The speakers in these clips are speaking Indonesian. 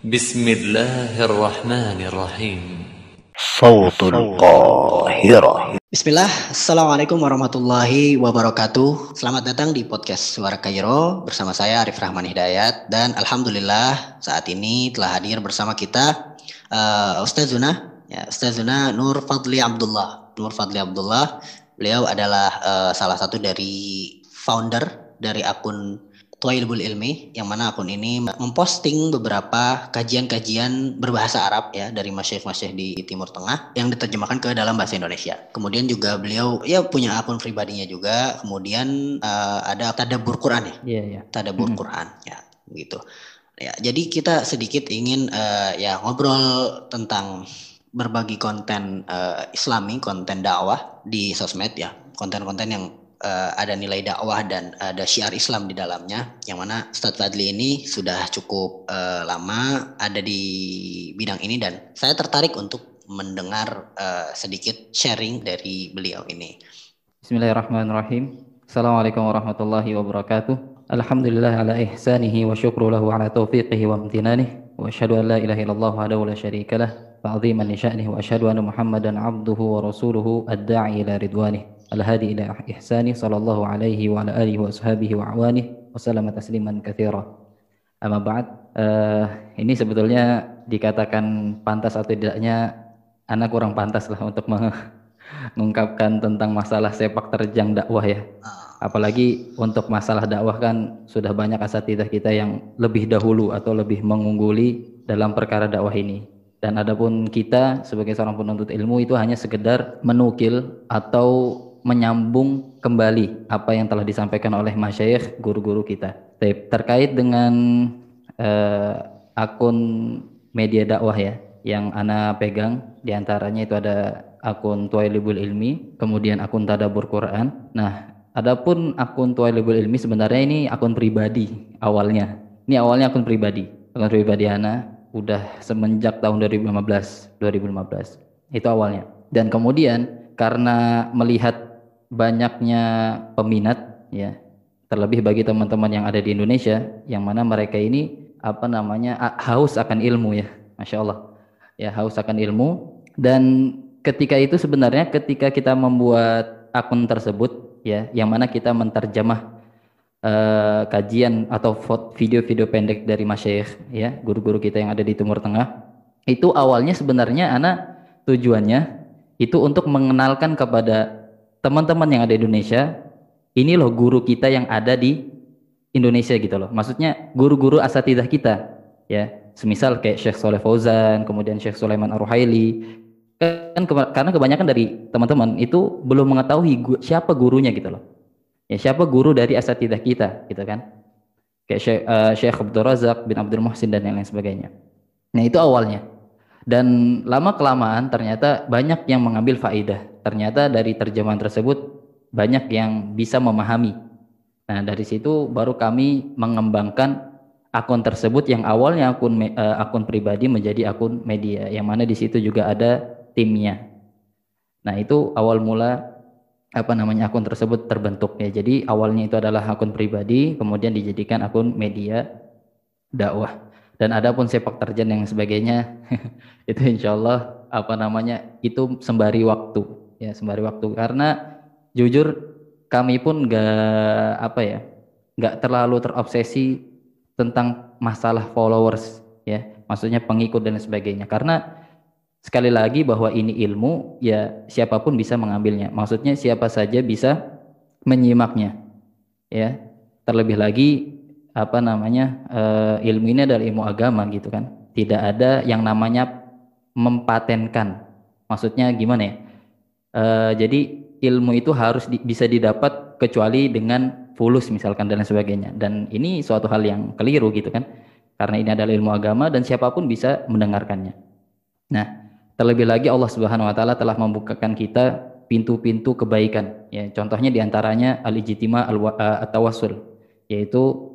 بسم الله الرحمن الرحيم صوت القاهرة Bismillah, Assalamualaikum warahmatullahi wabarakatuh Selamat datang di podcast Suara Kairo Bersama saya Arif Rahman Hidayat Dan Alhamdulillah saat ini telah hadir bersama kita uh, Ustaz Zuna ya, Ustaz Zuna Nur Fadli Abdullah Nur Fadli Abdullah Beliau adalah uh, salah satu dari founder dari akun Tuailbul Ilmi yang mana akun ini memposting beberapa kajian-kajian berbahasa Arab ya dari masyayikh-masyayikh di Timur Tengah yang diterjemahkan ke dalam bahasa Indonesia. Kemudian juga beliau ya punya akun pribadinya juga. Kemudian uh, ada tadabur Quran ya. Iya, iya. Tadabur Mhm. Quran ya gitu. Ya, jadi kita sedikit ingin uh, ya ngobrol tentang berbagi konten uh, Islami, konten dakwah di sosmed ya, konten-konten yang uh, ada nilai dakwah dan ada syiar Islam di dalamnya. Yang mana Ustadz Fadli ini sudah cukup uh, lama ada di bidang ini dan saya tertarik untuk mendengar uh, sedikit sharing dari beliau ini. Bismillahirrahmanirrahim. Assalamualaikum warahmatullahi wabarakatuh. Alhamdulillah ala ihsanihi wa syukru lahu ala taufiqihi wa amtinanih. Wa asyhadu an la ilaha illallah wahdahu la syarika lah. Li wa asyhadu anna Muhammadan abduhu wa rasuluhu ad-da'i ila ridwanih. Sallallahu alaihi wa ala alihi wa ashabihi wa awanih. Wa sallama tasliman katsira. Amma ba'd, eh, ini sebetulnya dikatakan pantas atau tidaknya anak kurang pantas lah untuk meng- mengungkapkan tentang masalah sepak terjang dakwah ya. Apalagi untuk masalah dakwah kan sudah banyak asatidah kita yang lebih dahulu atau lebih mengungguli dalam perkara dakwah ini. Dan adapun kita sebagai seorang penuntut ilmu itu hanya sekedar menukil atau menyambung kembali apa yang telah disampaikan oleh masyayikh guru-guru kita. Terkait dengan eh, akun media dakwah ya yang ana pegang di antaranya itu ada akun Tuailibul Ilmi, kemudian akun Tadabur Quran. Nah, adapun akun Tuailibul Ilmi sebenarnya ini akun pribadi awalnya. Ini awalnya akun pribadi. Akun pribadi ana udah semenjak tahun 2015, 2015. Itu awalnya. Dan kemudian karena melihat banyaknya peminat ya, terlebih bagi teman-teman yang ada di Indonesia yang mana mereka ini apa namanya haus akan ilmu ya, masya Allah. Ya haus akan ilmu. Dan ketika itu sebenarnya ketika kita membuat akun tersebut ya yang mana kita menterjemah eh, kajian atau video-video pendek dari masyayikh ya guru-guru kita yang ada di Timur Tengah itu awalnya sebenarnya anak tujuannya itu untuk mengenalkan kepada teman-teman yang ada di Indonesia ini loh guru kita yang ada di Indonesia gitu loh. Maksudnya guru-guru asatidah kita ya. Semisal kayak Syekh Soleh Fauzan kemudian Syekh Sulaiman Ar-Ruhaili. Kan karena kebanyakan dari teman-teman itu belum mengetahui gu- siapa gurunya gitu loh. Ya siapa guru dari asatidah kita gitu kan. Kayak Syekh, eh, Syekh Abdul Razak bin Abdul Muhsin dan yang lain sebagainya. Nah itu awalnya dan lama kelamaan ternyata banyak yang mengambil faidah ternyata dari terjemahan tersebut banyak yang bisa memahami nah dari situ baru kami mengembangkan akun tersebut yang awalnya akun eh, akun pribadi menjadi akun media yang mana di situ juga ada timnya. Nah, itu awal mula apa namanya akun tersebut terbentuk ya. Jadi awalnya itu adalah akun pribadi, kemudian dijadikan akun media dakwah. Dan ada pun sepak terjang yang sebagainya itu insya Allah apa namanya itu sembari waktu. Ya sembari waktu. Karena jujur kami pun nggak apa ya nggak terlalu terobsesi tentang masalah followers ya. Maksudnya pengikut dan sebagainya. Karena sekali lagi bahwa ini ilmu ya siapa pun bisa mengambilnya. Maksudnya siapa saja bisa menyimaknya ya. Terlebih lagi apa namanya eh, ilmu ini adalah ilmu agama gitu kan. Tidak ada yang namanya mempatenkan. Maksudnya gimana ya? Eh, jadi ilmu itu harus di- bisa didapat kecuali dengan fulus misalkan dan lain sebagainya. Dan ini suatu hal yang keliru gitu kan. Karena ini adalah ilmu agama dan siapa pun bisa mendengarkannya. Nah terlebih lagi Allah Subhanahu wa taala telah membukakan kita pintu-pintu kebaikan. Ya contohnya di antaranya al-ijtima al-tawassul yaitu eh,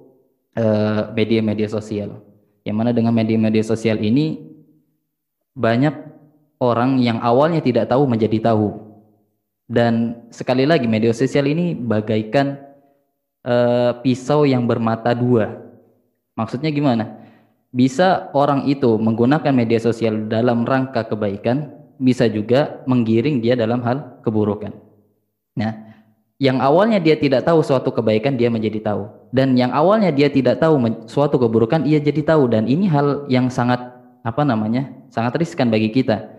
media-media sosial. Yang mana dengan media-media sosial ini banyak orang yang awalnya tidak tahu menjadi tahu. Dan sekali lagi media sosial ini bagaikan eh, pisau yang bermata dua. Maksudnya gimana? Bisa orang itu menggunakan media sosial dalam rangka kebaikan, bisa juga menggiring dia dalam hal keburukan. Nah, yang awalnya dia tidak tahu suatu kebaikan dia menjadi tahu dan yang awalnya dia tidak tahu suatu keburukan ia jadi tahu dan ini hal yang sangat apa namanya? sangat riskan bagi kita.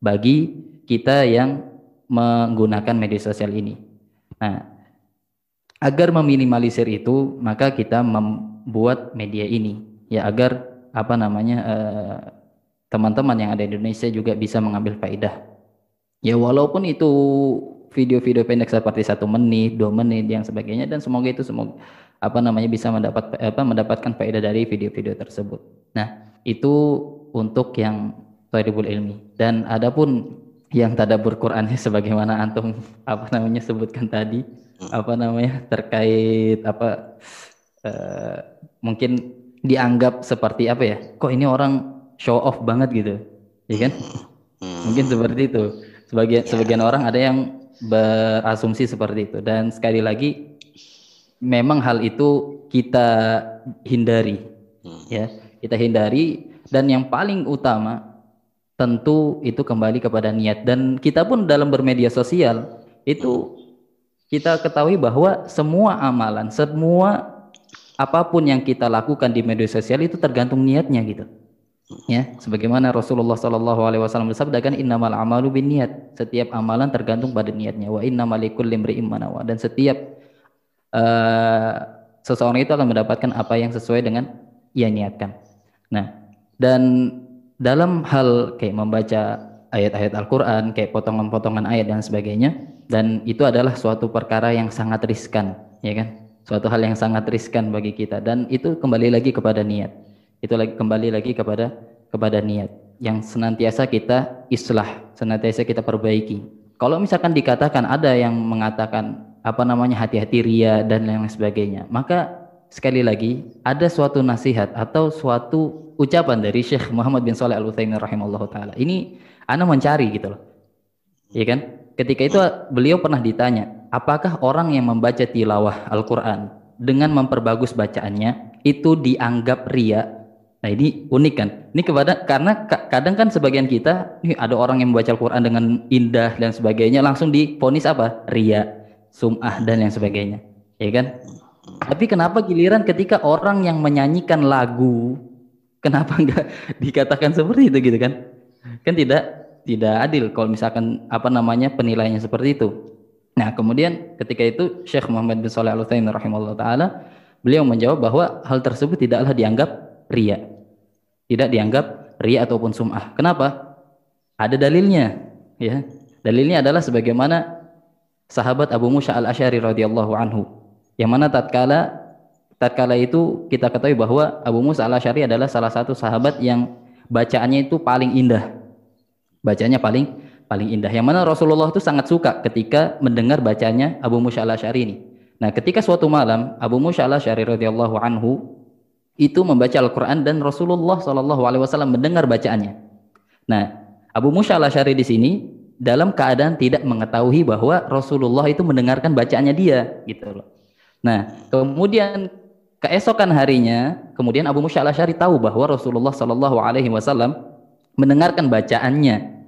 Bagi kita yang menggunakan media sosial ini. Nah, agar meminimalisir itu, maka kita membuat media ini ya agar apa namanya eh, teman-teman uh, yang ada di Indonesia juga bisa mengambil faedah. Ya walaupun itu video-video pendek seperti satu menit, dua menit, yang sebagainya dan semoga itu semoga apa namanya bisa mendapat apa mendapatkan faedah dari video-video tersebut. Nah itu untuk yang tadabur ilmi dan adapun yang tadabur Qurannya sebagaimana antum apa namanya sebutkan tadi apa namanya terkait apa uh, mungkin dianggap seperti apa ya? Kok ini orang show off banget gitu, ya kan? Hmm. Mungkin seperti itu. Sebagian ya. sebagian orang ada yang berasumsi seperti itu. Dan sekali lagi, memang hal itu kita hindari, hmm. ya kita hindari. Dan yang paling utama tentu itu kembali kepada niat. Dan kita pun dalam bermedia sosial itu kita ketahui bahwa semua amalan, semua apa pun yang kita lakukan di media sosial itu tergantung niatnya gitu. Ya, sebagaimana Rasulullah Shallallahu alaihi wasallam bersabda kan innamal amalu niat. Setiap amalan tergantung pada niatnya. Wa innamal likulli imri'in manawa. Dan setiap uh, seseorang itu akan mendapatkan apa yang sesuai dengan ia niatkan. Nah, dan dalam hal kayak membaca ayat-ayat Al-Qur'an, kayak potongan-potongan ayat dan sebagainya, dan itu adalah suatu perkara yang sangat riskan, ya kan? suatu hal yang sangat riskan bagi kita dan itu kembali lagi kepada niat itu lagi kembali lagi kepada kepada niat yang senantiasa kita islah senantiasa kita perbaiki kalau misalkan dikatakan ada yang mengatakan apa namanya hati-hati ria dan lain sebagainya maka sekali lagi ada suatu nasihat atau suatu ucapan dari Syekh Muhammad bin Saleh Al Utsaimin rahimahullah taala ini ana mencari gitu loh ya kan ketika itu beliau pernah ditanya apakah orang yang membaca tilawah Al-Quran dengan memperbagus bacaannya itu dianggap ria? Nah ini unik kan? Ini kepada karena kadang kan sebagian kita, nih ada orang yang membaca Al-Quran dengan indah dan sebagainya langsung diponis apa? Ria, sum'ah dan yang sebagainya, ya kan? Tapi kenapa giliran ketika orang yang menyanyikan lagu, kenapa enggak dikatakan seperti itu gitu kan? Kan tidak tidak adil kalau misalkan apa namanya penilaiannya seperti itu. Nah, kemudian ketika itu Syekh Muhammad bin Shalih Al Utsaimin rahimahullah taala beliau menjawab bahwa hal tersebut tidaklah dianggap ria. Tidak dianggap ria ataupun sum'ah. Kenapa? Ada dalilnya, ya. Dalilnya adalah sebagaimana sahabat Abu Musa Al-Asy'ari radhiyallahu anhu. Yang mana tatkala tatkala itu kita ketahui bahwa Abu Musa Al-Asy'ari adalah salah satu sahabat yang bacaannya itu paling indah. Bacanya paling paling indah. Yang mana Rasulullah itu sangat suka ketika mendengar bacanya Abu Musa al-Asy'ari ini. Nah, ketika suatu malam Abu Musa al-Asy'ari radhiyallahu anhu itu membaca Al-Qur'an dan Rasulullah wasallam mendengar bacaannya. Nah, Abu Musa al-Asy'ari di sini dalam keadaan tidak mengetahui bahwa Rasulullah itu mendengarkan bacaannya dia gitu loh. Nah, kemudian keesokan harinya, kemudian Abu Musa al-Asy'ari tahu bahwa Rasulullah Shallallahu alaihi wasallam mendengarkan bacaannya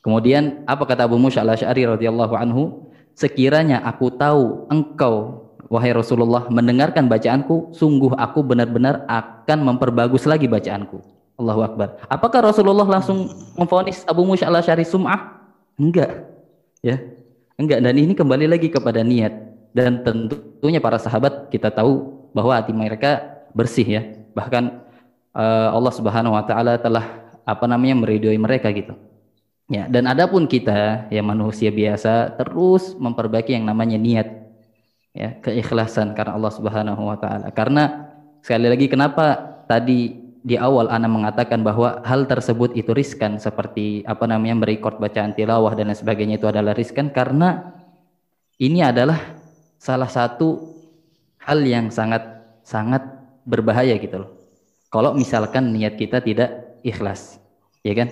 Kemudian apa kata Abu Musa al-Asy'ari radhiyallahu anhu? Sekiranya aku tahu engkau wahai Rasulullah mendengarkan bacaanku, sungguh aku benar-benar akan memperbagus lagi bacaanku. Allahu Akbar. Apakah Rasulullah langsung memfonis Abu Musa al-Asy'ari sum'ah? Enggak. Ya. Enggak dan ini kembali lagi kepada niat dan tentunya para sahabat kita tahu bahwa hati mereka bersih ya. Bahkan uh, Allah Subhanahu wa taala telah apa namanya meridhoi mereka gitu. Ya, dan adapun kita yang manusia biasa terus memperbaiki yang namanya niat. Ya, keikhlasan karena Allah Subhanahu wa taala. Karena sekali lagi kenapa tadi di awal Ana mengatakan bahwa hal tersebut itu riskan seperti apa namanya merekod bacaan tilawah dan lain sebagainya itu adalah riskan karena ini adalah salah satu hal yang sangat sangat berbahaya gitu loh. Kalau misalkan niat kita tidak ikhlas, ya kan?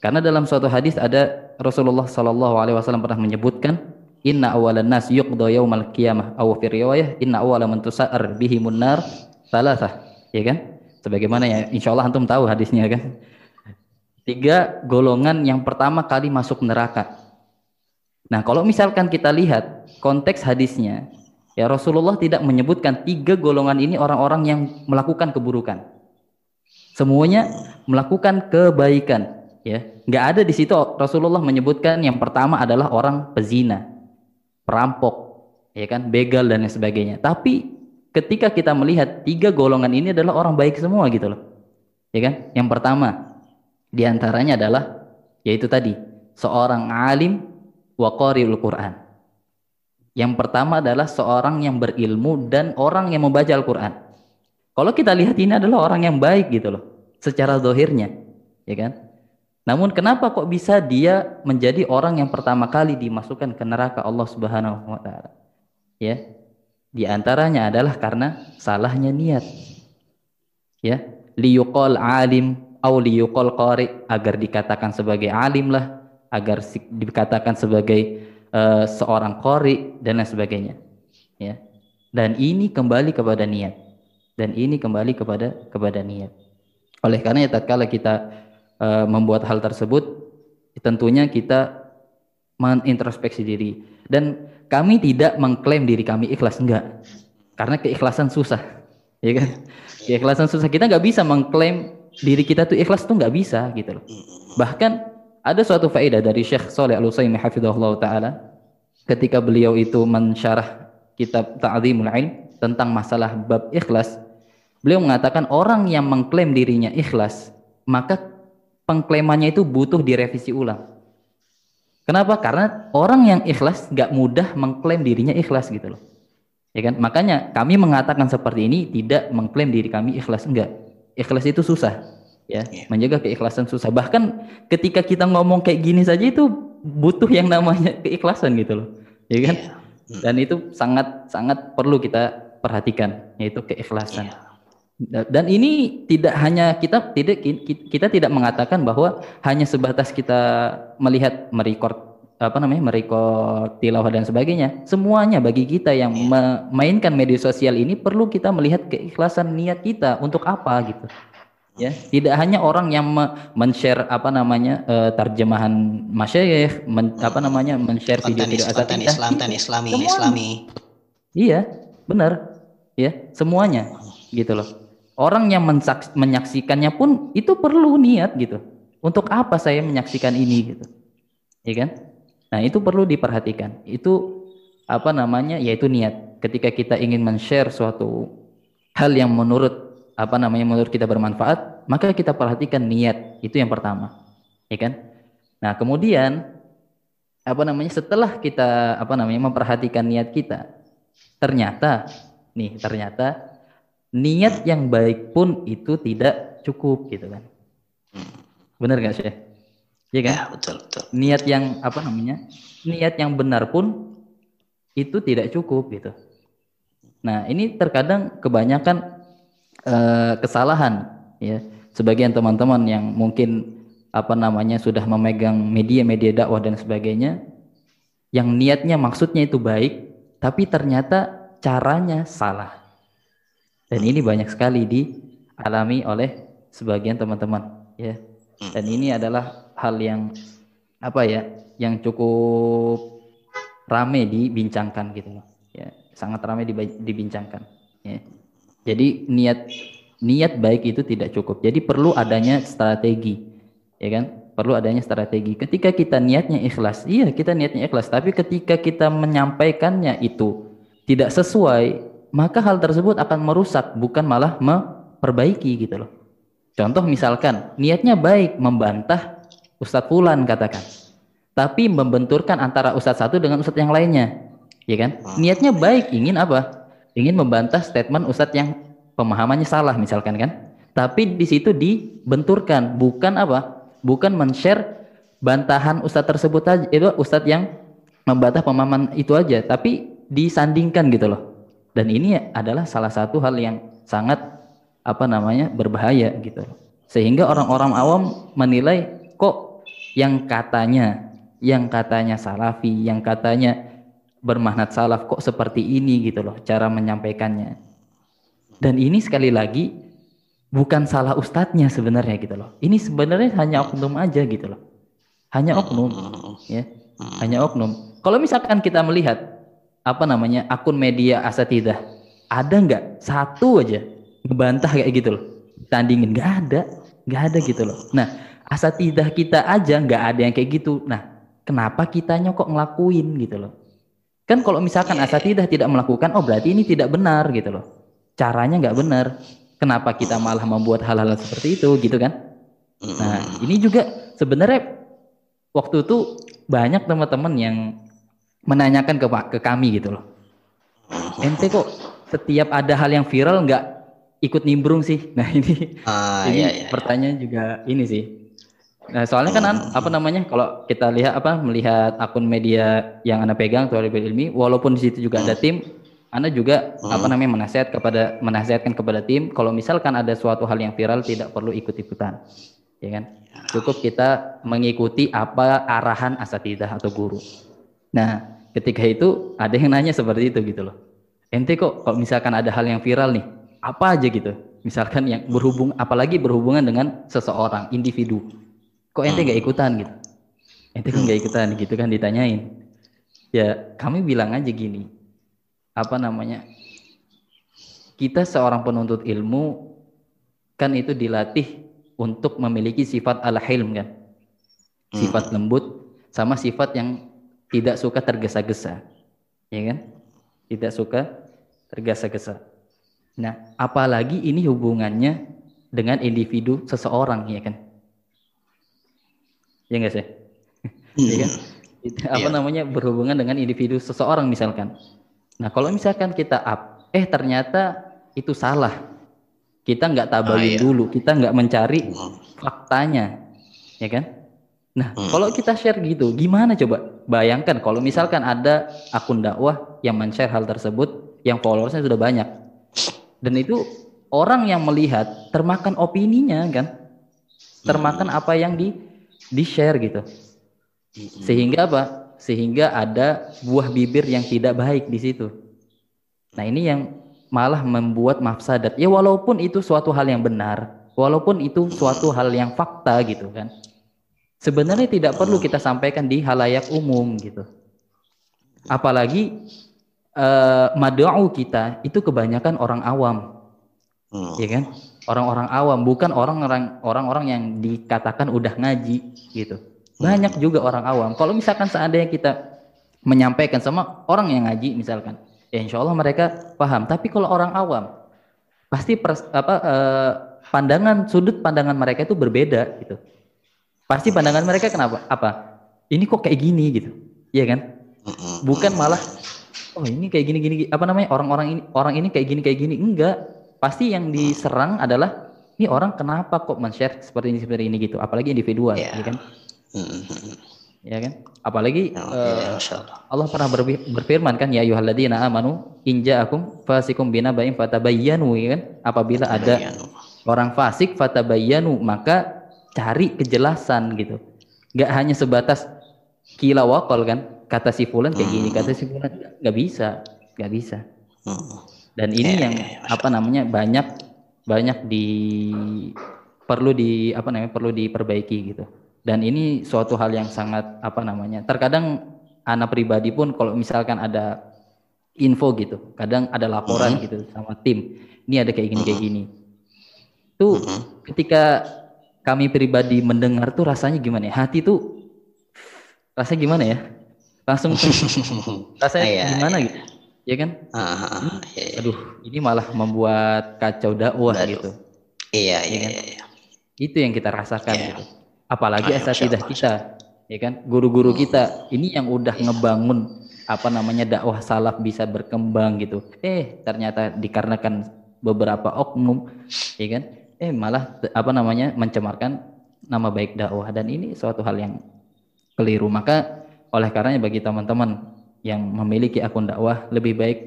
Karena dalam suatu hadis ada Rasulullah Shallallahu Alaihi Wasallam pernah menyebutkan Inna awalan nas yuqda yaumal qiyamah aw riwayah inna awala man tusa'ar bihi munnar salasah ya kan Sebagaimana ya insya Allah antum tahu hadisnya kan. Tiga golongan yang pertama kali masuk neraka. Nah kalau misalkan kita lihat konteks hadisnya, ya Rasulullah tidak menyebutkan tiga golongan ini orang-orang yang melakukan keburukan. Semuanya melakukan kebaikan, ya. Nggak ada di situ Rasulullah menyebutkan yang pertama adalah orang pezina, perampok, ya kan, begal dan sebagainya. Tapi ketika kita melihat tiga golongan ini adalah orang baik semua gitu loh. Ya kan? Yang pertama, di antaranya adalah yaitu tadi seorang alim wa qari'ul Quran. Yang pertama adalah seorang yang berilmu dan orang yang membaca Al-Quran. Kalau kita lihat ini adalah orang yang baik gitu loh, secara dohirnya, ya kan? Namun kenapa kok bisa dia menjadi orang yang pertama kali dimasukkan ke neraka Allah Subhanahu wa taala? Ya. Di antaranya adalah karena salahnya niat. Ya, liyuqal alim auliyuqal qari agar dikatakan sebagai alim lah, agar dikatakan sebagai uh, seorang qari dan lain sebagainya. Ya. Dan ini kembali kepada niat. Dan ini kembali kepada kepada niat. Oleh karena ya tatkala kita uh, membuat hal tersebut tentunya kita menintrospeksi diri dan kami tidak mengklaim diri kami ikhlas enggak karena keikhlasan susah ya kan keikhlasan susah kita nggak bisa mengklaim diri kita tuh ikhlas tuh nggak bisa gitu loh. Bahkan ada suatu faedah dari Syekh Saleh Al Utsaimin hafizahullah taala ketika beliau itu mensyarah kitab Ta'zimul Ilm tentang masalah bab ikhlas, beliau mengatakan orang yang mengklaim dirinya ikhlas, maka pengklaimannya itu butuh direvisi ulang. Kenapa? Karena orang yang ikhlas nggak mudah mengklaim dirinya ikhlas gitu loh. Ya kan? Makanya kami mengatakan seperti ini tidak mengklaim diri kami ikhlas enggak ikhlas itu susah ya yeah. menjaga keikhlasan susah bahkan ketika kita ngomong kayak gini saja itu butuh yang namanya keikhlasan gitu loh ya kan yeah. dan itu sangat sangat perlu kita perhatikan yaitu keikhlasan yeah. Dan ini tidak hanya kita tidak kita tidak mengatakan bahwa hanya sebatas kita melihat merecord apa namanya merekod tilawah dan sebagainya. Semuanya bagi kita yang yeah. memainkan media sosial ini perlu kita melihat keikhlasan niat kita untuk apa gitu. Ya tidak hanya orang yang men-share apa namanya uh, terjemahan masyayikh men, apa namanya men-share video-video asal Islam dan Islami semuanya. Islami. Iya benar. Ya semuanya. gitu loh orang yang menyaksikannya pun itu perlu niat gitu untuk apa saya menyaksikan ini gitu ya kan Nah, itu perlu diperhatikan. Itu apa namanya? yaitu niat. Ketika kita ingin men-share suatu hal yang menurut apa namanya menurut kita bermanfaat, maka kita perhatikan niat. Itu yang pertama. Ya kan? Nah, kemudian apa namanya? setelah kita apa namanya memperhatikan niat kita, ternyata nih, ternyata niat yang baik pun itu tidak cukup gitu kan. Benar gak sih? Iya kan? Ya, betul, betul. Niat yang apa namanya? Niat yang benar pun itu tidak cukup gitu. Nah, ini terkadang kebanyakan uh, kesalahan ya. Sebagian teman-teman yang mungkin apa namanya sudah memegang media-media dakwah dan sebagainya yang niatnya maksudnya itu baik, tapi ternyata caranya salah. Dan ini banyak sekali dialami oleh sebagian teman-teman ya. Dan ini adalah hal yang apa ya yang cukup rame dibincangkan gitu ya. Sangat rame dibincangkan ya. Jadi niat niat baik itu tidak cukup. Jadi perlu adanya strategi ya kan? Perlu adanya strategi. Ketika kita niatnya ikhlas iya kita niatnya ikhlas. Tapi ketika kita menyampaikannya itu tidak sesuai maka hal tersebut akan merusak bukan malah memperbaiki gitu loh contoh misalkan niatnya baik membantah Ustadz Fulan katakan. Tapi membenturkan antara Ustadz satu dengan Ustadz yang lainnya. Ya kan? Niatnya baik, ingin apa? Ingin membantah statement Ustadz yang pemahamannya salah misalkan kan. Tapi di situ dibenturkan, bukan apa? Bukan men-share bantahan Ustadz tersebut aja. Itu Ustadz yang membantah pemahaman itu aja, tapi disandingkan gitu loh. Dan ini adalah salah satu hal yang sangat apa namanya berbahaya gitu. Sehingga orang-orang awam menilai kok yang katanya yang katanya salafi, yang katanya bermakna salaf kok seperti ini gitu loh cara menyampaikannya. Dan ini sekali lagi bukan salah ustadznya sebenarnya gitu loh. Ini sebenarnya hanya oknum aja gitu loh. Hanya oknum, ya, hanya oknum. Kalau misalkan kita melihat apa namanya akun media asatidah, ada nggak satu aja ngebantah kayak gitu loh? Tandingin nggak ada, nggak ada gitu loh. Nah, asatidah kita aja nggak ada yang kayak gitu. Nah, kenapa kitanya kok ngelakuin gitu loh? Kan kalau misalkan asatidah tidak melakukan, oh berarti ini tidak benar gitu loh. Caranya nggak benar. Kenapa kita malah membuat hal-hal seperti itu gitu kan? Nah, ini juga sebenarnya waktu itu banyak teman-teman yang menanyakan ke ke kami gitu loh. Ente kok setiap ada hal yang viral nggak ikut nimbrung sih? Nah ini, Ah, ini iya, iya. pertanyaan juga ini sih. Nah soalnya kan an- apa namanya kalau kita lihat apa melihat akun media yang anda pegang Thalibul ilmi, walaupun di situ juga ada tim, anda juga apa namanya menasihat kepada menasihatkan kepada tim kalau misalkan ada suatu hal yang viral tidak perlu ikut ikutan, ya kan? Cukup kita mengikuti apa arahan asatidah atau guru. Nah, ketika itu ada yang nanya seperti itu gitu loh. Ente kok kalau misalkan ada hal yang viral nih, apa aja gitu. Misalkan yang berhubung apalagi berhubungan dengan seseorang, individu. Kok ente nggak ikutan gitu? Ente kok nggak ikutan gitu kan ditanyain. Ya, kami bilang aja gini. Apa namanya? Kita seorang penuntut ilmu kan itu dilatih untuk memiliki sifat al-hilm kan. Sifat lembut sama sifat yang tidak suka tergesa-gesa. Ya kan? Tidak suka tergesa-gesa. Nah, apalagi ini hubungannya dengan individu seseorang ya kan? Ya enggak sih? Ya kan? Apa namanya berhubungan dengan individu seseorang misalkan. Nah, kalau misalkan kita up, eh ternyata itu salah. Kita nggak tabayun iya. dulu, kita nggak mencari faktanya, ya kan? Nah, kalau kita share gitu, gimana coba? Bayangkan kalau misalkan ada akun dakwah yang men-share hal tersebut, yang followersnya sudah banyak, dan itu orang yang melihat termakan opininya kan, termakan apa yang di di share gitu, sehingga apa? Sehingga ada buah bibir yang tidak baik di situ. Nah ini yang malah membuat mafsadat. Ya walaupun itu suatu hal yang benar, walaupun itu suatu hal yang fakta gitu kan sebenarnya tidak perlu kita sampaikan di halayak umum gitu. Apalagi eh, mad'u kita itu kebanyakan orang awam, Hmm. ya kan? Orang-orang awam, bukan orang-orang orang-orang yang dikatakan udah ngaji gitu. Banyak juga orang awam. Kalau misalkan seandainya kita menyampaikan sama orang yang ngaji misalkan, ya insya Allah mereka paham. Tapi kalau orang awam, pasti pers- apa eh, pandangan sudut pandangan mereka itu berbeda gitu. Pasti pandangan mereka kenapa? Apa? Ini kok kayak gini gitu. Iya kan? Bukan malah oh ini kayak gini gini apa namanya? Orang-orang ini orang ini kayak gini kayak gini. Enggak. Pasti yang diserang adalah ini orang kenapa kok men-share seperti ini seperti ini gitu. Apalagi individual, Iya. ya kan? Hmm. Ya kan? Apalagi Ya, eh, ya, Masya Allah. Pernah berfi- berfirman kan ya ayyuhalladzina amanu in ja'akum fasikum binaba'in fatabayyanu ya kan? Apabila ada Bayanu. orang fasik fatabayyanu maka cari kejelasan gitu. Nggak hanya sebatas kila wakol kan? Kata si fulan kayak gini kata si fulan nggak bisa nggak bisa. Hmm. dan ini Ya, yang ya, ya, apa namanya banyak banyak di perlu di apa namanya perlu diperbaiki gitu. Dan ini suatu hal yang sangat apa namanya terkadang anak pribadi pun kalau misalkan ada info gitu kadang ada laporan gitu sama tim ini ada kayak gini kayak gini. Tuh ketika kami pribadi mendengar tuh rasanya gimana ya? Hati tuh rasanya gimana ya? Langsung rasanya Iya, gimana gitu? Ya kan? Ah, ah, ah, iya, iya. aduh ini malah membuat kacau dakwah Waduh. gitu. Iya, iya, iya, iya. itu yang kita rasakan Iya. gitu. Apalagi asatidah Allah, kita ya kan? Guru-guru kita ini yang udah ngebangun apa namanya dakwah salaf bisa berkembang gitu. Eh ternyata dikarenakan beberapa oknum ya kan eh malah apa namanya mencemarkan nama baik dakwah. Dan ini suatu hal yang keliru. Maka oleh karenanya bagi teman-teman yang memiliki akun dakwah lebih baik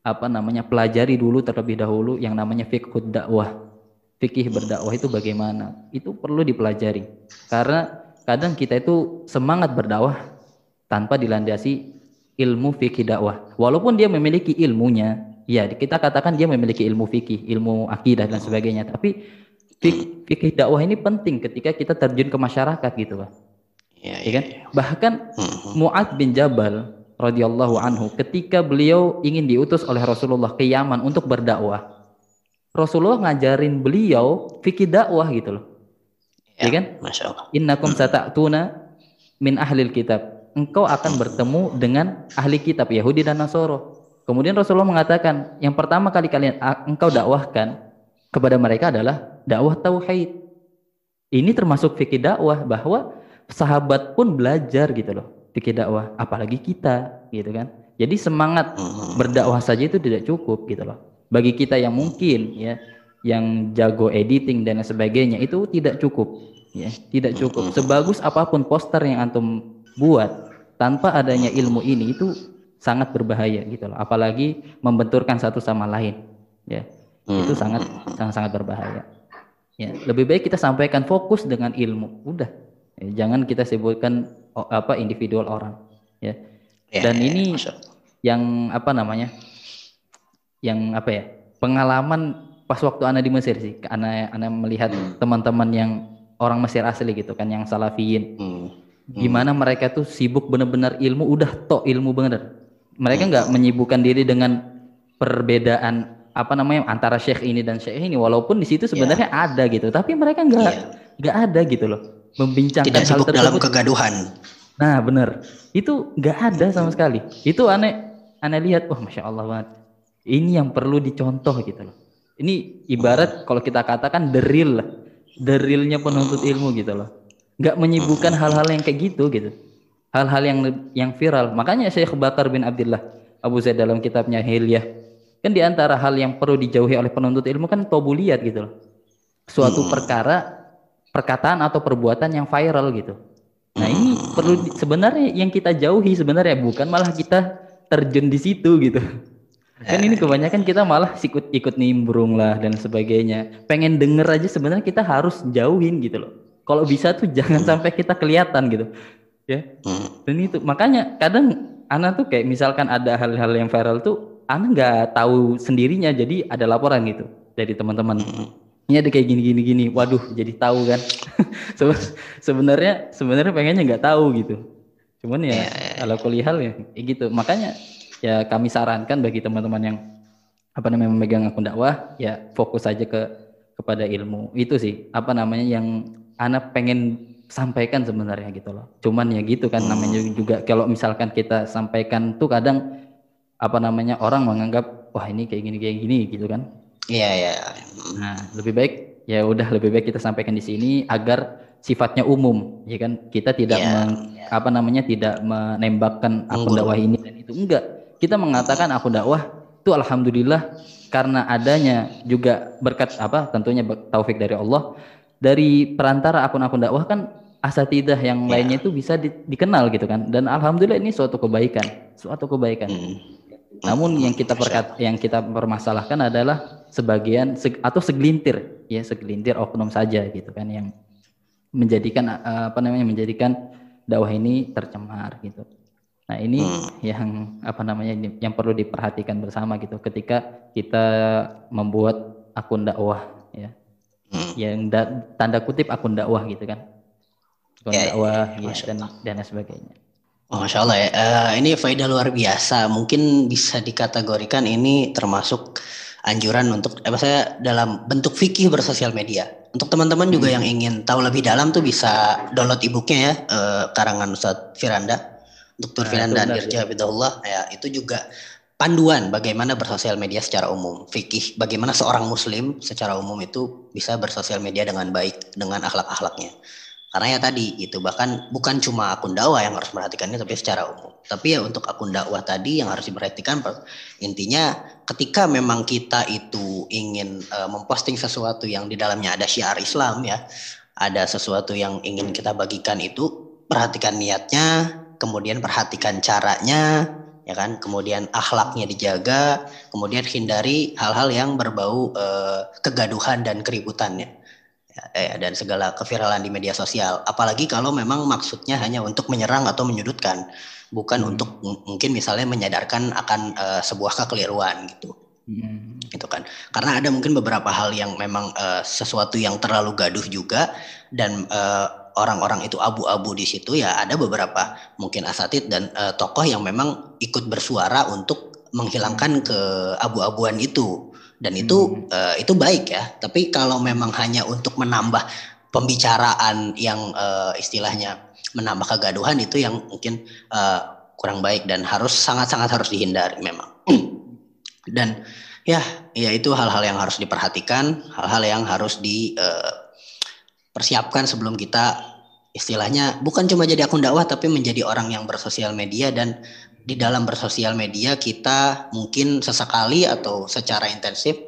apa namanya pelajari dulu terlebih dahulu yang namanya fiqhud dakwah. Fikih berdakwah itu bagaimana? Itu perlu dipelajari. Karena kadang kita itu semangat berdakwah tanpa dilandasi ilmu fikih dakwah. Walaupun dia memiliki ilmunya ya kita katakan dia memiliki ilmu fikih, ilmu akidah dan sebagainya. Tapi fik- fikih dakwah ini penting ketika kita terjun ke masyarakat gitu, Pak. Iya, Ya kan? Bahkan Mhm. Mu'ad bin Jabal radhiyallahu anhu ketika beliau ingin diutus oleh Rasulullah ke Yaman untuk berdakwah. Rasulullah ngajarin beliau fikih dakwah gitu loh. Ya, kan? Masya Allah. Innakum sata'tuna min ahlil kitab. Engkau akan bertemu dengan ahli kitab Yahudi dan Nasoro. Kemudian Rasulullah mengatakan, yang pertama kali kalian a- engkau dakwahkan kepada mereka adalah dakwah tauhid. Ini termasuk fikih dakwah bahwa sahabat pun belajar gitu loh fikih dakwah, apalagi kita gitu kan. Jadi semangat berdakwah saja itu tidak cukup gitu loh. Bagi kita yang mungkin ya yang jago editing dan sebagainya itu tidak cukup ya, tidak cukup. Sebagus apa pun poster yang antum buat tanpa adanya ilmu ini itu sangat berbahaya gitu loh. Apalagi membenturkan satu sama lain ya. Itu sangat sangat sangat berbahaya. Ya, lebih baik kita sampaikan fokus dengan ilmu. Udah. Ya, jangan kita sebutkan oh, apa individual orang ya. Ya, Dan ya, ini Allah. yang apa namanya yang apa ya pengalaman pas waktu anak di Mesir sih anak anak melihat teman-teman yang orang Mesir asli gitu kan yang salafiyin Hmm. gimana mereka tuh sibuk bener-bener ilmu udah tok ilmu bener mereka nggak menyibukkan diri dengan perbedaan apa namanya antara syekh ini dan syekh ini walaupun di situ sebenarnya ada gitu tapi mereka nggak Iya. nggak ada gitu loh membincangkan Tidak hal sibuk dalam tersebut kegaduhan. Nah bener, itu nggak ada sama sekali. Itu aneh, aneh lihat, wah masya Allah banget. Ini yang perlu dicontoh gitu loh. Ini ibarat kalau kita katakan the real lah, the realnya penuntut ilmu gitu loh. Nggak menyibukkan hal-hal yang kayak gitu gitu. Hal-hal yang yang viral. Makanya Syekh Bakar bin Abdullah Abu Zaid dalam kitabnya Hilyah kan di antara hal yang perlu dijauhi oleh penuntut ilmu kan tobuliyat gitu loh. Suatu perkara perkataan atau perbuatan yang viral gitu. Nah ini perlu di- sebenarnya yang kita jauhi sebenarnya bukan malah kita terjun di situ gitu. Kan ini kebanyakan kita malah ikut ikut nimbrung lah dan sebagainya. Pengen denger aja sebenarnya kita harus jauhin gitu loh. Kalau bisa tuh jangan sampai kita kelihatan gitu. Ya. Hmm. Dan itu makanya kadang Ana tuh kayak misalkan ada hal-hal yang viral tuh Ana nggak tahu sendirinya jadi ada laporan gitu dari teman-teman. Ini ada kayak gini-gini gini. Waduh, jadi tahu kan. Se- sebenarnya sebenarnya pengennya nggak tahu gitu. Cuman ya kalau kulihal ya kayak gitu. Makanya ya kami sarankan bagi teman-teman yang apa namanya memegang akun dakwah ya fokus saja ke kepada ilmu. Itu sih apa namanya yang anak pengen sampaikan sebenarnya gitu loh. Cuman ya gitu kan namanya juga kalau misalkan kita sampaikan tuh kadang apa namanya orang menganggap wah ini kayak gini kayak gini gitu kan. Iya, iya. Nah, lebih baik ya udah lebih baik kita sampaikan di sini agar sifatnya umum, ya kan? Kita tidak Iya, meng- apa namanya tidak menembakkan akun dakwah ini dan itu enggak. Kita mengatakan akun dakwah itu alhamdulillah karena adanya juga berkat apa? Tentunya taufik dari Allah dari perantara akun-akun dakwah kan asatidah yang Iya. lainnya itu bisa di- dikenal gitu kan. Dan alhamdulillah ini suatu kebaikan, suatu kebaikan. Hmm. Namun yang kita perkat, yang kita permasalahkan adalah sebagian seg- atau segelintir ya segelintir oknum saja gitu kan yang menjadikan eh, apa namanya menjadikan dakwah ini tercemar gitu. Nah ini yang apa namanya yang perlu diperhatikan bersama gitu ketika kita membuat akun dakwah ya Hmm. yang da- tanda kutip akun dakwah gitu kan Ya, ya, dakwah ya, ya, dan dan sebagainya. Oh, Masya Allah ya. Eh, ini faedah luar biasa. Mungkin bisa dikategorikan ini termasuk anjuran untuk, eh, maksudnya dalam bentuk fikih bersosial media. Untuk teman-teman juga yang ingin tahu lebih dalam tuh bisa download e-booknya ya, eh, karangan Ustadz Firanda, Dr. Nah, Firanda Dirja Hafidhullah. Ya, itu juga panduan bagaimana bersosial media secara umum. Fikih, bagaimana seorang muslim secara umum itu bisa bersosial media dengan baik, dengan akhlak-akhlaknya. Karena ya tadi gitu. Bahkan bukan cuma akun dakwah yang harus memperhatikannya tapi secara umum. Tapi ya untuk akun dakwah tadi yang harus diperhatikan per- intinya ketika memang kita itu ingin eh, memposting sesuatu yang di dalamnya ada syiar Islam ya, ada sesuatu yang ingin kita bagikan itu perhatikan niatnya, kemudian perhatikan caranya, ya kan, kemudian akhlaknya dijaga, kemudian hindari hal-hal yang berbau eh, kegaduhan dan keributannya ya, eh, dan segala keviralan di media sosial. Apalagi kalau memang maksudnya hanya untuk menyerang atau menyudutkan, bukan untuk m- mungkin misalnya menyadarkan akan eh, sebuah kekeliruan gitu. Hmm. gitu kan karena ada mungkin beberapa hal yang memang uh, sesuatu yang terlalu gaduh juga dan uh, orang-orang itu abu-abu di situ ya ada beberapa mungkin asatid dan uh, tokoh yang memang ikut bersuara untuk menghilangkan ke abu-abuan itu dan itu hmm. uh, itu baik ya tapi kalau memang hanya untuk menambah pembicaraan yang uh, istilahnya menambah kegaduhan itu yang mungkin uh, kurang baik dan harus sangat-sangat harus dihindari memang dan ya ya itu hal-hal yang harus diperhatikan hal-hal yang harus dipersiapkan uh, sebelum kita istilahnya bukan cuma jadi akun dakwah tapi menjadi orang yang bersosial media dan di dalam bersosial media kita mungkin sesekali atau secara intensif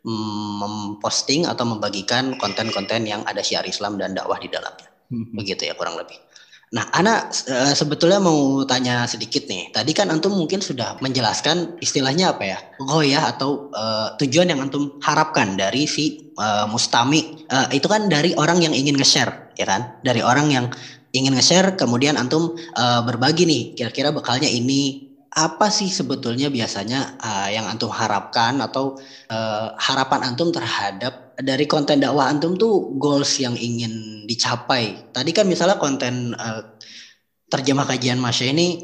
mm, memposting atau membagikan konten-konten yang ada syiar Islam dan dakwah di dalamnya. Hmm. Begitu ya kurang lebih. Nah, Ana uh, sebetulnya mau tanya sedikit nih. Tadi kan antum mungkin sudah menjelaskan istilahnya apa ya, ya atau uh, tujuan yang antum harapkan dari si uh, mustami. Uh, itu kan dari orang yang ingin nge-share, ya kan? Dari orang yang ingin nge-share, kemudian antum uh, berbagi nih. Kira-kira bekalnya ini apa sih sebetulnya biasanya uh, yang antum harapkan atau uh, harapan antum terhadap dari konten dakwah antum tuh goals yang ingin dicapai. Tadi kan misalnya konten uh, terjemah kajian Masya ini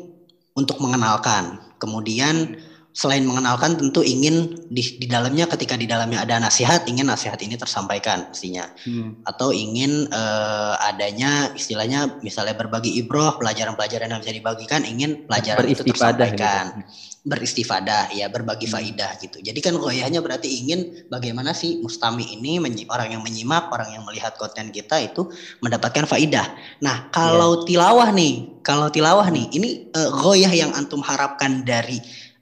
untuk mengenalkan, kemudian selain mengenalkan tentu ingin di, di dalamnya ketika di dalamnya ada nasihat ingin nasihat ini tersampaikan pastinya hmm. atau ingin uh, adanya istilahnya misalnya berbagi ibroh pelajaran-pelajaran yang bisa dibagikan ingin pelajaran itu tersampaikan gitu. beristifadah ya berbagi hmm. faidah gitu jadi kan goyahnya berarti ingin bagaimana sih mustami ini orang yang menyimak orang yang melihat konten kita itu mendapatkan faidah nah kalau yeah. tilawah nih kalau tilawah nih ini uh, goyah yang antum harapkan dari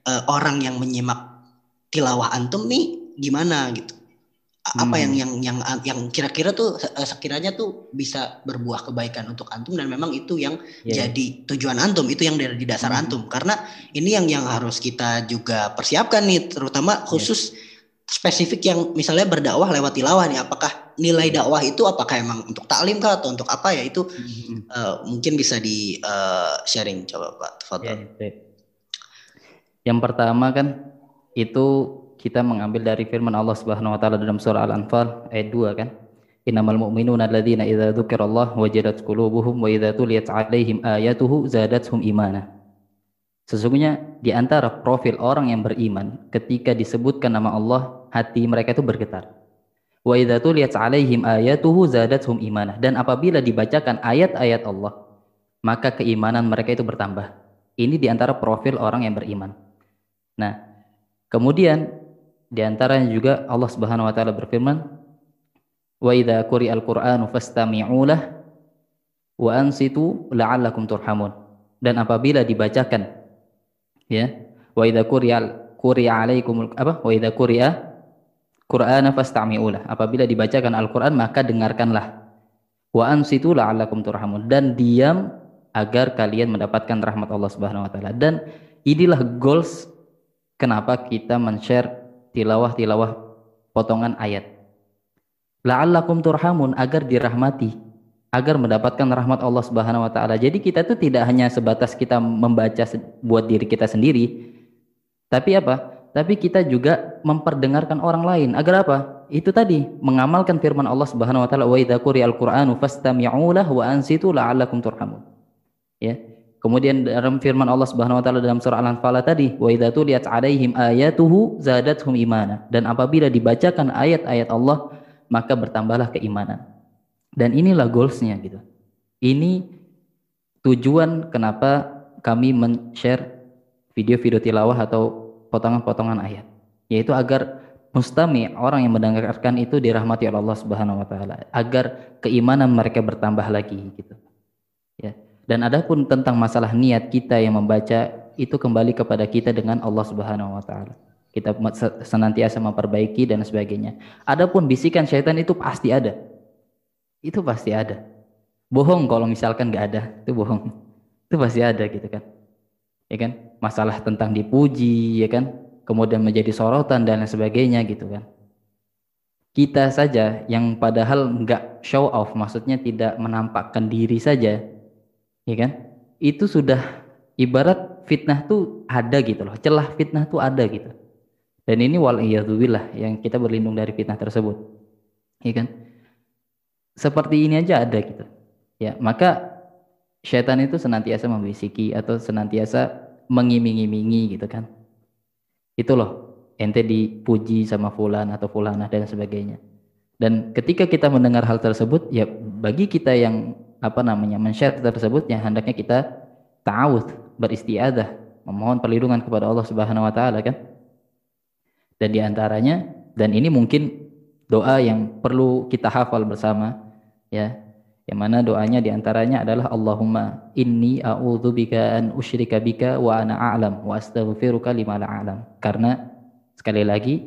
uh, orang yang menyimak tilawah antum nih gimana gitu apa hmm. yang yang yang yang kira-kira tuh eh, sekiranya tuh bisa berbuah kebaikan untuk antum dan memang itu yang yeah. jadi tujuan antum itu yang dari di dasar hmm. antum karena ini yang yang harus kita juga persiapkan nih terutama iya. khusus yeah. spesifik yang misalnya berdakwah lewat tilawah nih apakah nilai dakwah itu apakah emang untuk taklim kah atau untuk apa ya itu hmm. uh, mungkin bisa di uh, sharing coba Pak foto Yeah, yeah. Yang pertama kan itu kita mengambil dari firman Allah Subhanahu wa taala dalam surah Al-Anfal ayat 2 kan. Innamal mu'minuna alladzina idza dzukirallah wajadat qulubuhum wa idza tuliyat 'alaihim ayatuhu zadatuhum imana. Sesungguhnya di antara profil orang yang beriman ketika disebutkan nama Allah, hati mereka itu bergetar. Wa idza tuliyat 'alaihim ayatuhu zadatuhum imana. Dan apabila dibacakan ayat-ayat Allah, maka keimanan mereka itu bertambah. Ini di antara profil orang yang beriman. Nah, kemudian di antaranya juga Allah Subhanahu wa taala berfirman, "Wa idza quri'al Qur'anu fastami'u lah wa ansitu la'allakum turhamun." Dan apabila dibacakan ya, wa idza quri'al quri'a alaikum apa? Wa idza quri'a Qur'ana fastami'u lah. Apabila dibacakan Al-Qur'an maka dengarkanlah. Wa ansitu la'allakum turhamun dan diam agar kalian mendapatkan rahmat Allah Subhanahu wa taala. Dan inilah goals kenapa kita men-share tilawah-tilawah potongan ayat. La'allakum turhamun agar dirahmati, agar mendapatkan rahmat Allah Subhanahu wa taala. Jadi kita itu tidak hanya sebatas kita membaca buat diri kita sendiri, tapi apa? Tapi kita juga memperdengarkan orang lain. Agar apa? Itu tadi, mengamalkan firman Allah Subhanahu wa taala, "Wa idza quri'al Qur'anu fastami'u lahu wa ansitu la'allakum turhamun." Ya. Kemudian dalam firman Allah Subhanahu wa taala dalam surah Al-Anfal tadi, wa idza tuliyat 'alaihim ayatuhu zadatuhum imana. Dan apabila dibacakan ayat-ayat Allah, maka bertambahlah keimanan. Dan inilah goalsnya gitu. Ini tujuan kenapa kami men-share video-video tilawah atau potongan-potongan ayat, yaitu agar mustami orang yang mendengarkan itu dirahmati oleh Allah Subhanahu wa taala, agar keimanan mereka bertambah lagi gitu. Ya. Dan adapun tentang masalah niat kita yang membaca itu kembali kepada kita dengan Allah Subhanahu wa taala. Kita senantiasa memperbaiki dan sebagainya. Adapun bisikan syaitan itu pasti ada. Itu pasti ada. Bohong kalau misalkan nggak ada, itu bohong. Itu pasti ada gitu kan. Ya kan? Masalah tentang dipuji, ya kan? Kemudian menjadi sorotan dan sebagainya gitu kan. Kita saja yang padahal nggak show off, maksudnya tidak menampakkan diri saja, ya kan? Itu sudah ibarat fitnah tuh ada gitu loh, celah fitnah tuh ada gitu. Dan ini wal billah yang kita berlindung dari fitnah tersebut. Iya kan? Seperti ini aja ada gitu. Ya, maka syaitan itu senantiasa membisiki atau senantiasa mengiming-imingi gitu kan. Itu loh, ente dipuji sama fulan atau fulanah dan sebagainya. Dan ketika kita mendengar hal tersebut, ya bagi kita yang apa namanya men-share tersebut, ya hendaknya kita ta'awud, beristiadah, memohon perlindungan kepada Allah Subhanahu wa taala kan. Dan di antaranya dan ini mungkin doa yang perlu kita hafal bersama ya. Yang mana doanya di antaranya adalah Allahumma inni a'udzubika an usyrika bika wa ana a'lam wa astaghfiruka lima la a'lam. Karena sekali lagi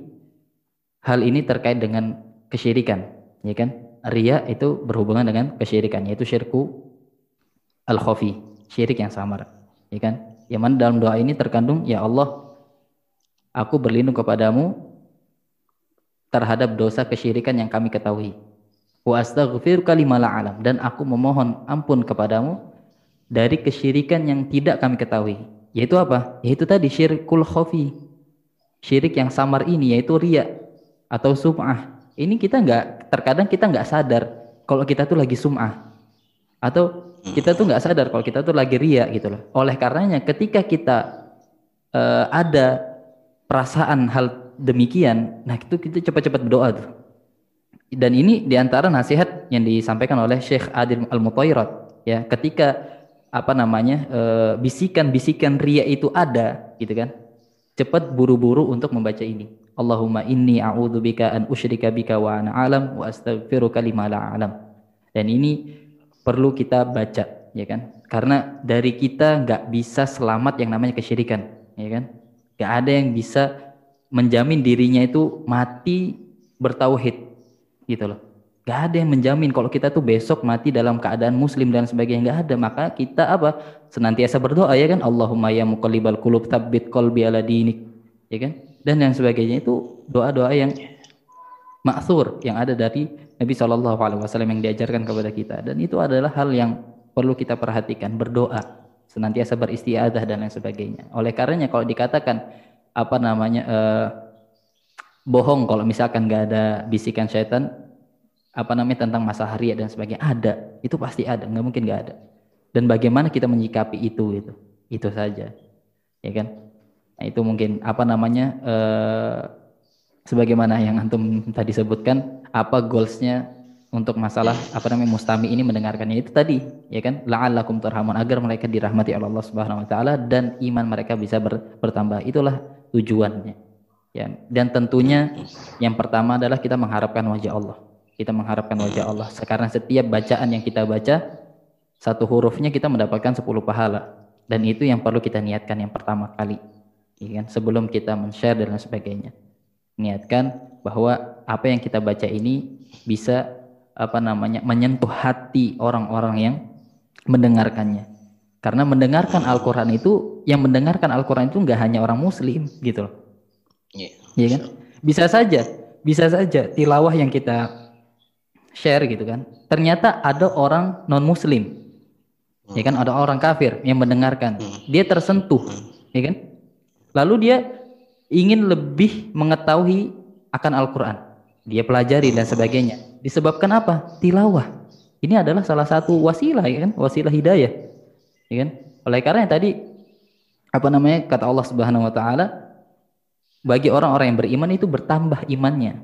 hal ini terkait dengan kesyirikan, ya kan? Ria itu berhubungan dengan kesyirikan yaitu syirku al-khafi, syirik yang samar, ya kan? Yang mana dalam doa ini terkandung ya Allah aku berlindung kepadamu terhadap dosa kesyirikan yang kami ketahui. Wa astaghfiruka alam dan aku memohon ampun kepadamu dari kesyirikan yang tidak kami ketahui. Yaitu apa? Yaitu tadi syirkul khafi. Syirik yang samar ini yaitu ria atau sum'ah. Ini kita nggak terkadang kita nggak sadar kalau kita tuh lagi sum'ah. Atau kita tuh nggak sadar kalau kita tuh lagi ria gitu loh. Oleh karenanya ketika kita uh, ada perasaan hal demikian, nah itu kita cepat-cepat berdoa tuh. Dan ini di antara nasihat yang disampaikan oleh Syekh Adil Al Mutairat ya. Ketika apa namanya eh, bisikan-bisikan ria itu ada gitu kan. Cepat buru-buru untuk membaca ini Allahumma inni a'udzubika an usyrika bika wa ana alam wa astaghfiruka lima la alam dan ini perlu kita baca ya kan karena dari kita nggak bisa selamat yang namanya kesyirikan ya kan Gak ada yang bisa menjamin dirinya itu mati bertauhid gitu loh. Gak ada yang menjamin kalau kita tuh besok mati dalam keadaan muslim dan sebagainya gak ada. Maka kita apa? Senantiasa berdoa ya kan. Allahumma ya muqallibal qulub tabbit qalbi ala dinik. Ya kan? Dan yang sebagainya itu doa-doa yang maksur yang ada dari Nabi Shallallahu Alaihi Wasallam yang diajarkan kepada kita. Dan itu adalah hal yang perlu kita perhatikan. Berdoa senantiasa beristiadah dan lain sebagainya. Oleh karenanya kalau dikatakan apa namanya eh, bohong kalau misalkan nggak ada bisikan syaitan apa namanya tentang masalah ria dan sebagainya ada itu pasti ada nggak mungkin nggak ada dan bagaimana kita menyikapi itu itu itu saja ya kan nah, itu mungkin apa namanya eh, sebagaimana yang antum tadi sebutkan apa goalsnya untuk masalah apa namanya mustami ini mendengarkannya. Itu tadi ya kan? La'allakum turhamun. Agar mereka dirahmati oleh Allah Subhanahu wa taala dan iman mereka bisa ber, bertambah. Itulah tujuannya ya. Dan tentunya yang pertama adalah kita mengharapkan wajah Allah. Kita mengharapkan wajah Allah. Sekarang setiap bacaan yang kita baca satu hurufnya kita mendapatkan 10 pahala. Dan itu yang perlu kita niatkan yang pertama kali ya kan sebelum kita men-share dan sebagainya niatkan bahwa apa yang kita baca ini bisa apa namanya menyentuh hati orang-orang yang mendengarkannya. Karena mendengarkan Al-Quran itu, yang mendengarkan Al-Quran itu nggak hanya orang Muslim gitu loh. Iya yeah, kan? Bisa saja, bisa saja tilawah yang kita share gitu kan. Ternyata ada orang non Muslim, ya kan? Ada orang kafir yang mendengarkan, hmm. dia tersentuh, ya kan? Lalu dia ingin lebih mengetahui akan Al-Quran, dia pelajari dan sebagainya Disebabkan apa? Tilawah. Ini adalah salah satu wasilah ya kan? Wasilah hidayah. Ya kan? Oleh karena tadi apa namanya kata Allah Subhanahu wa taala bagi orang-orang yang beriman itu bertambah imannya.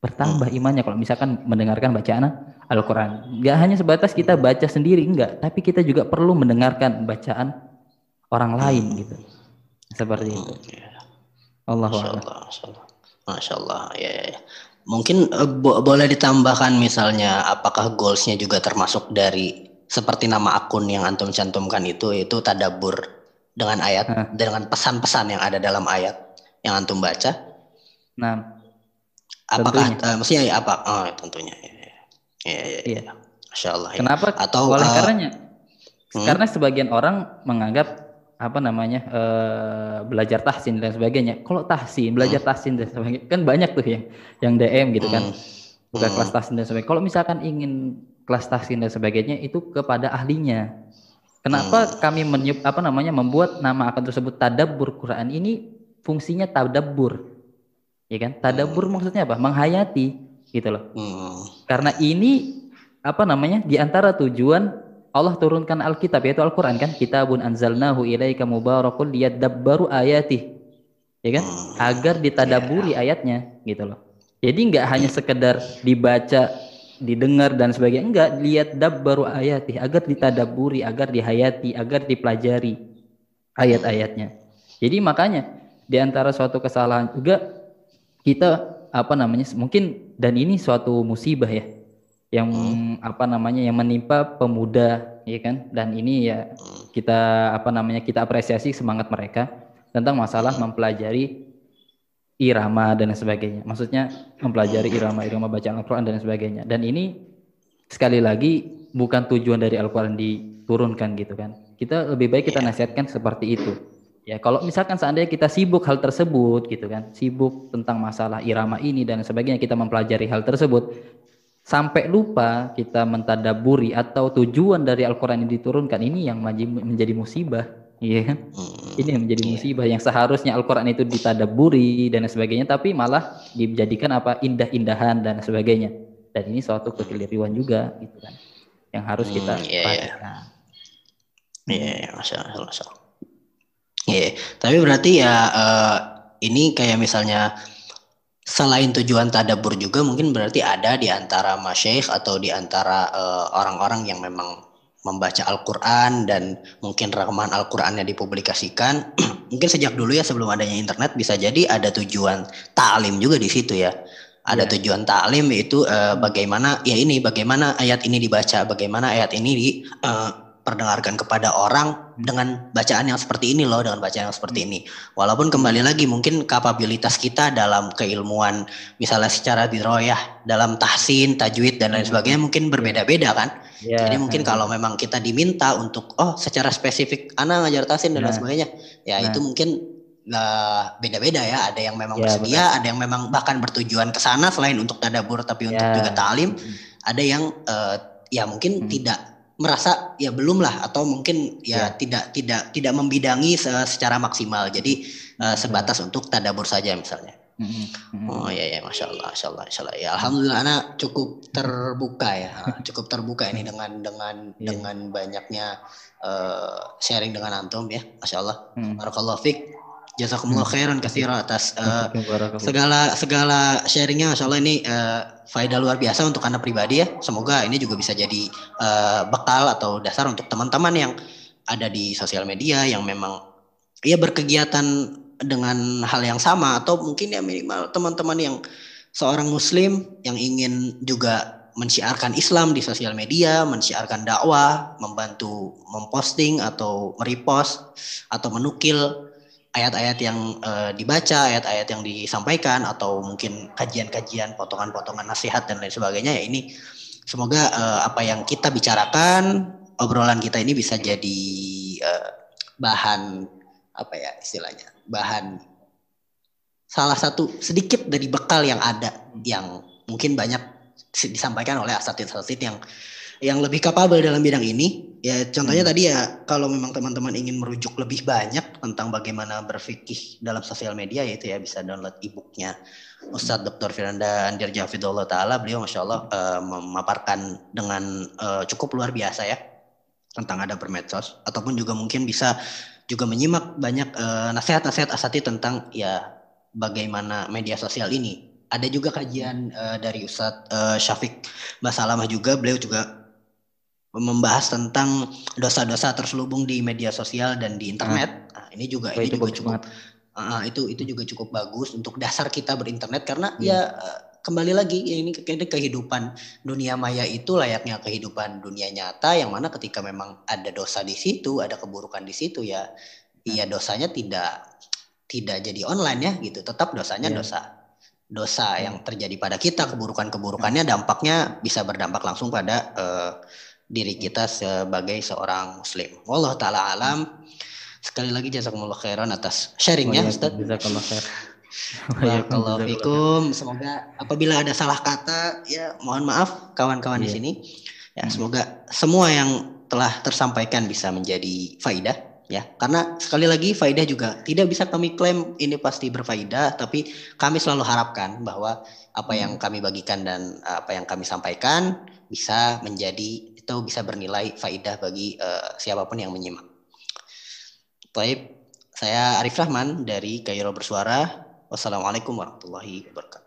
Bertambah imannya kalau misalkan mendengarkan bacaan Al-Qur'an. Enggak hanya sebatas kita baca sendiri enggak, tapi kita juga perlu mendengarkan bacaan orang lain gitu. Seperti itu. Allah Masya Allah, Masya Allah. Ya, ya, ya. Mungkin uh, bo boleh ditambahkan misalnya apakah goalsnya juga termasuk dari seperti nama akun yang antum cantumkan itu itu tadabur dengan ayat nah. dengan pesan-pesan yang ada dalam ayat yang antum baca. Nah, apakah tentunya. uh, maksudnya ya apa? Oh, tentunya. Ya, ya, ya, ya. Iya. Masya Allah. Ya. Kenapa? Atau oleh uh, karenanya? Hmm? Karena sebagian orang menganggap apa namanya uh, belajar tahsin dan sebagainya. Kalau tahsin, belajar hmm. tahsin dan sebagainya kan banyak tuh yang yang DM gitu kan. Hmm. Bukan hmm. kelas tahsin dan sebagainya. Kalau misalkan ingin kelas tahsin dan sebagainya itu kepada ahlinya. Kenapa hmm. kami menyup, apa namanya membuat nama akun tersebut tadabbur Quran ini fungsinya tadabbur. Ya kan? Tadabur maksudnya apa? Menghayati gitu loh. Hmm. Karena ini apa namanya? Di antara tujuan Allah turunkan Alkitab yaitu Al-Qur'an kan? Kitabun anzalnahu ilaika mubarakun liyadabbaru ayatih. Ya kan? Hmm. Agar ditadaburi ayatnya gitu loh. Jadi nggak hanya sekedar dibaca, didengar dan sebagainya, enggak lihat dabbaru ayatih agar ditadaburi, agar dihayati, agar dipelajari ayat-ayatnya. Jadi makanya di antara suatu kesalahan juga kita apa namanya mungkin dan ini suatu musibah ya yang apa namanya yang menimpa pemuda ya kan? Dan ini ya kita apa namanya kita apresiasi semangat mereka tentang masalah mempelajari irama dan sebagainya. Maksudnya mempelajari irama-irama bacaan Al-Quran dan sebagainya. Dan ini sekali lagi bukan tujuan dari Al-Quran diturunkan gitu kan. Kita lebih baik kita nasihatkan seperti itu. Ya, kalau misalkan seandainya kita sibuk hal tersebut gitu kan, sibuk tentang masalah irama ini dan sebagainya kita mempelajari hal tersebut sampai lupa kita mentadaburi atau tujuan dari Al-Qur'an yang diturunkan ini yang menjadi musibah, iya kan? Ini yang menjadi musibah yang seharusnya Al-Qur'an itu ditadaburi dan sebagainya tapi malah dijadikan apa indah-indahan dan sebagainya. Dan ini suatu kekeliruan juga gitu kan. Yang harus kita Hmm, iya, iya. perhatikan. Iya, iya, masya Allah, masya Allah. Iya, tapi berarti ya eh, ini kayak misalnya selain tujuan tadabur juga mungkin berarti ada di antara masyayikh atau di antara eh, orang-orang yang memang membaca Al-Quran dan mungkin rekaman Al-Qurannya dipublikasikan. mungkin sejak dulu ya sebelum adanya internet bisa jadi ada tujuan ta'lim juga di situ ya. Ada Iya. tujuan ta'lim yaitu eh, bagaimana ya ini bagaimana ayat ini dibaca, bagaimana ayat ini di eh, perdengarkan kepada orang dengan bacaan yang seperti ini loh, dengan bacaan yang seperti ini. Walaupun kembali lagi mungkin kapabilitas kita dalam keilmuan misalnya secara diroyah dalam tahsin, tajwid dan lain sebagainya mungkin berbeda-beda kan. Ya, Jadi mungkin kalau memang kita diminta untuk oh secara spesifik anak ngajar tahsin dan lain Nah. sebagainya, ya Nah. itu mungkin nggak beda-beda ya. Ada yang memang Ya, bersedia, ada yang memang bahkan bertujuan ke sana selain untuk tadabur tapi untuk Ya. juga ta'lim. Ada yang eh, ya mungkin Hmm. tidak merasa ya belum lah atau mungkin ya, Ya. tidak tidak tidak membidangi se- secara maksimal. Jadi eh, sebatas untuk tadabur saja misalnya. Mm-mm, mm-mm. Oh iya ya, masya Allah, masya Allah, masya Allah. Ya alhamdulillah anak cukup terbuka ya, cukup terbuka ini dengan dengan Iya. dengan banyaknya eh, sharing dengan antum ya, masya Allah. Mm. Jazakumullah khairan katsira atas Barakallahu. segala segala sharingnya, masya Allah ini eh, faedah luar biasa untuk anak pribadi ya. Semoga ini juga bisa jadi eh, bekal atau dasar untuk teman-teman yang ada di sosial media yang memang ya berkegiatan dengan hal yang sama atau mungkin ya minimal teman-teman yang seorang muslim yang ingin juga mensyiarkan Islam di sosial media, mensyiarkan dakwah, membantu memposting atau merepost atau menukil ayat-ayat yang eh, dibaca, ayat-ayat yang disampaikan atau mungkin kajian-kajian, potongan-potongan nasihat dan lain sebagainya ya ini semoga eh, apa yang kita bicarakan, obrolan kita ini bisa jadi eh, bahan apa ya istilahnya bahan salah satu sedikit dari bekal yang ada yang mungkin banyak disampaikan oleh asatid-asatid yang yang lebih kapabel dalam bidang ini ya contohnya tadi ya kalau memang teman-teman ingin merujuk lebih banyak tentang bagaimana berfikih dalam sosial media yaitu ya bisa download e-booknya Ustadz Dr. Firanda Andir Jafidullah Ta'ala beliau Masya Allah eh, memaparkan dengan eh, cukup luar biasa ya tentang ada bermedsos ataupun juga mungkin bisa juga menyimak banyak eh, nasihat-nasihat asati tentang ya bagaimana media sosial ini. Ada juga kajian eh, dari Ustadz eh, Syafiq Basalamah juga beliau juga membahas tentang dosa-dosa terselubung di media sosial dan di internet. Nah, ini juga Wah, ini itu juga cukup. Ah, itu itu juga cukup bagus untuk dasar kita berinternet karena Iya. ya eh, kembali lagi ya ini ke- ke- kehidupan dunia maya itu layaknya kehidupan dunia nyata yang mana ketika memang ada dosa di situ, ada keburukan di situ ya iya dosanya tidak tidak jadi online ya gitu. Tetap dosanya Iya. dosa dosa yang terjadi pada kita, keburukan-keburukannya dampaknya bisa berdampak langsung pada eh, diri kita sebagai seorang muslim. Wallahu taala alam. Sekali lagi jazakumullah khairan atas sharingnya Ustaz. Jazakallah khair. Barakallahu fikum. Semoga apabila ada salah kata ya mohon maaf kawan-kawan di Iya. sini. Ya Hmm. semoga semua yang telah tersampaikan bisa menjadi faidah ya karena sekali lagi faidah juga tidak bisa kami klaim ini pasti berfaidah tapi kami selalu harapkan bahwa apa yang kami bagikan dan apa yang kami sampaikan bisa menjadi itu bisa bernilai faidah bagi uh, siapa pun yang menyimak. Baik, saya Arif Rahman dari Kairo Bersuara. Wassalamualaikum warahmatullahi wabarakatuh.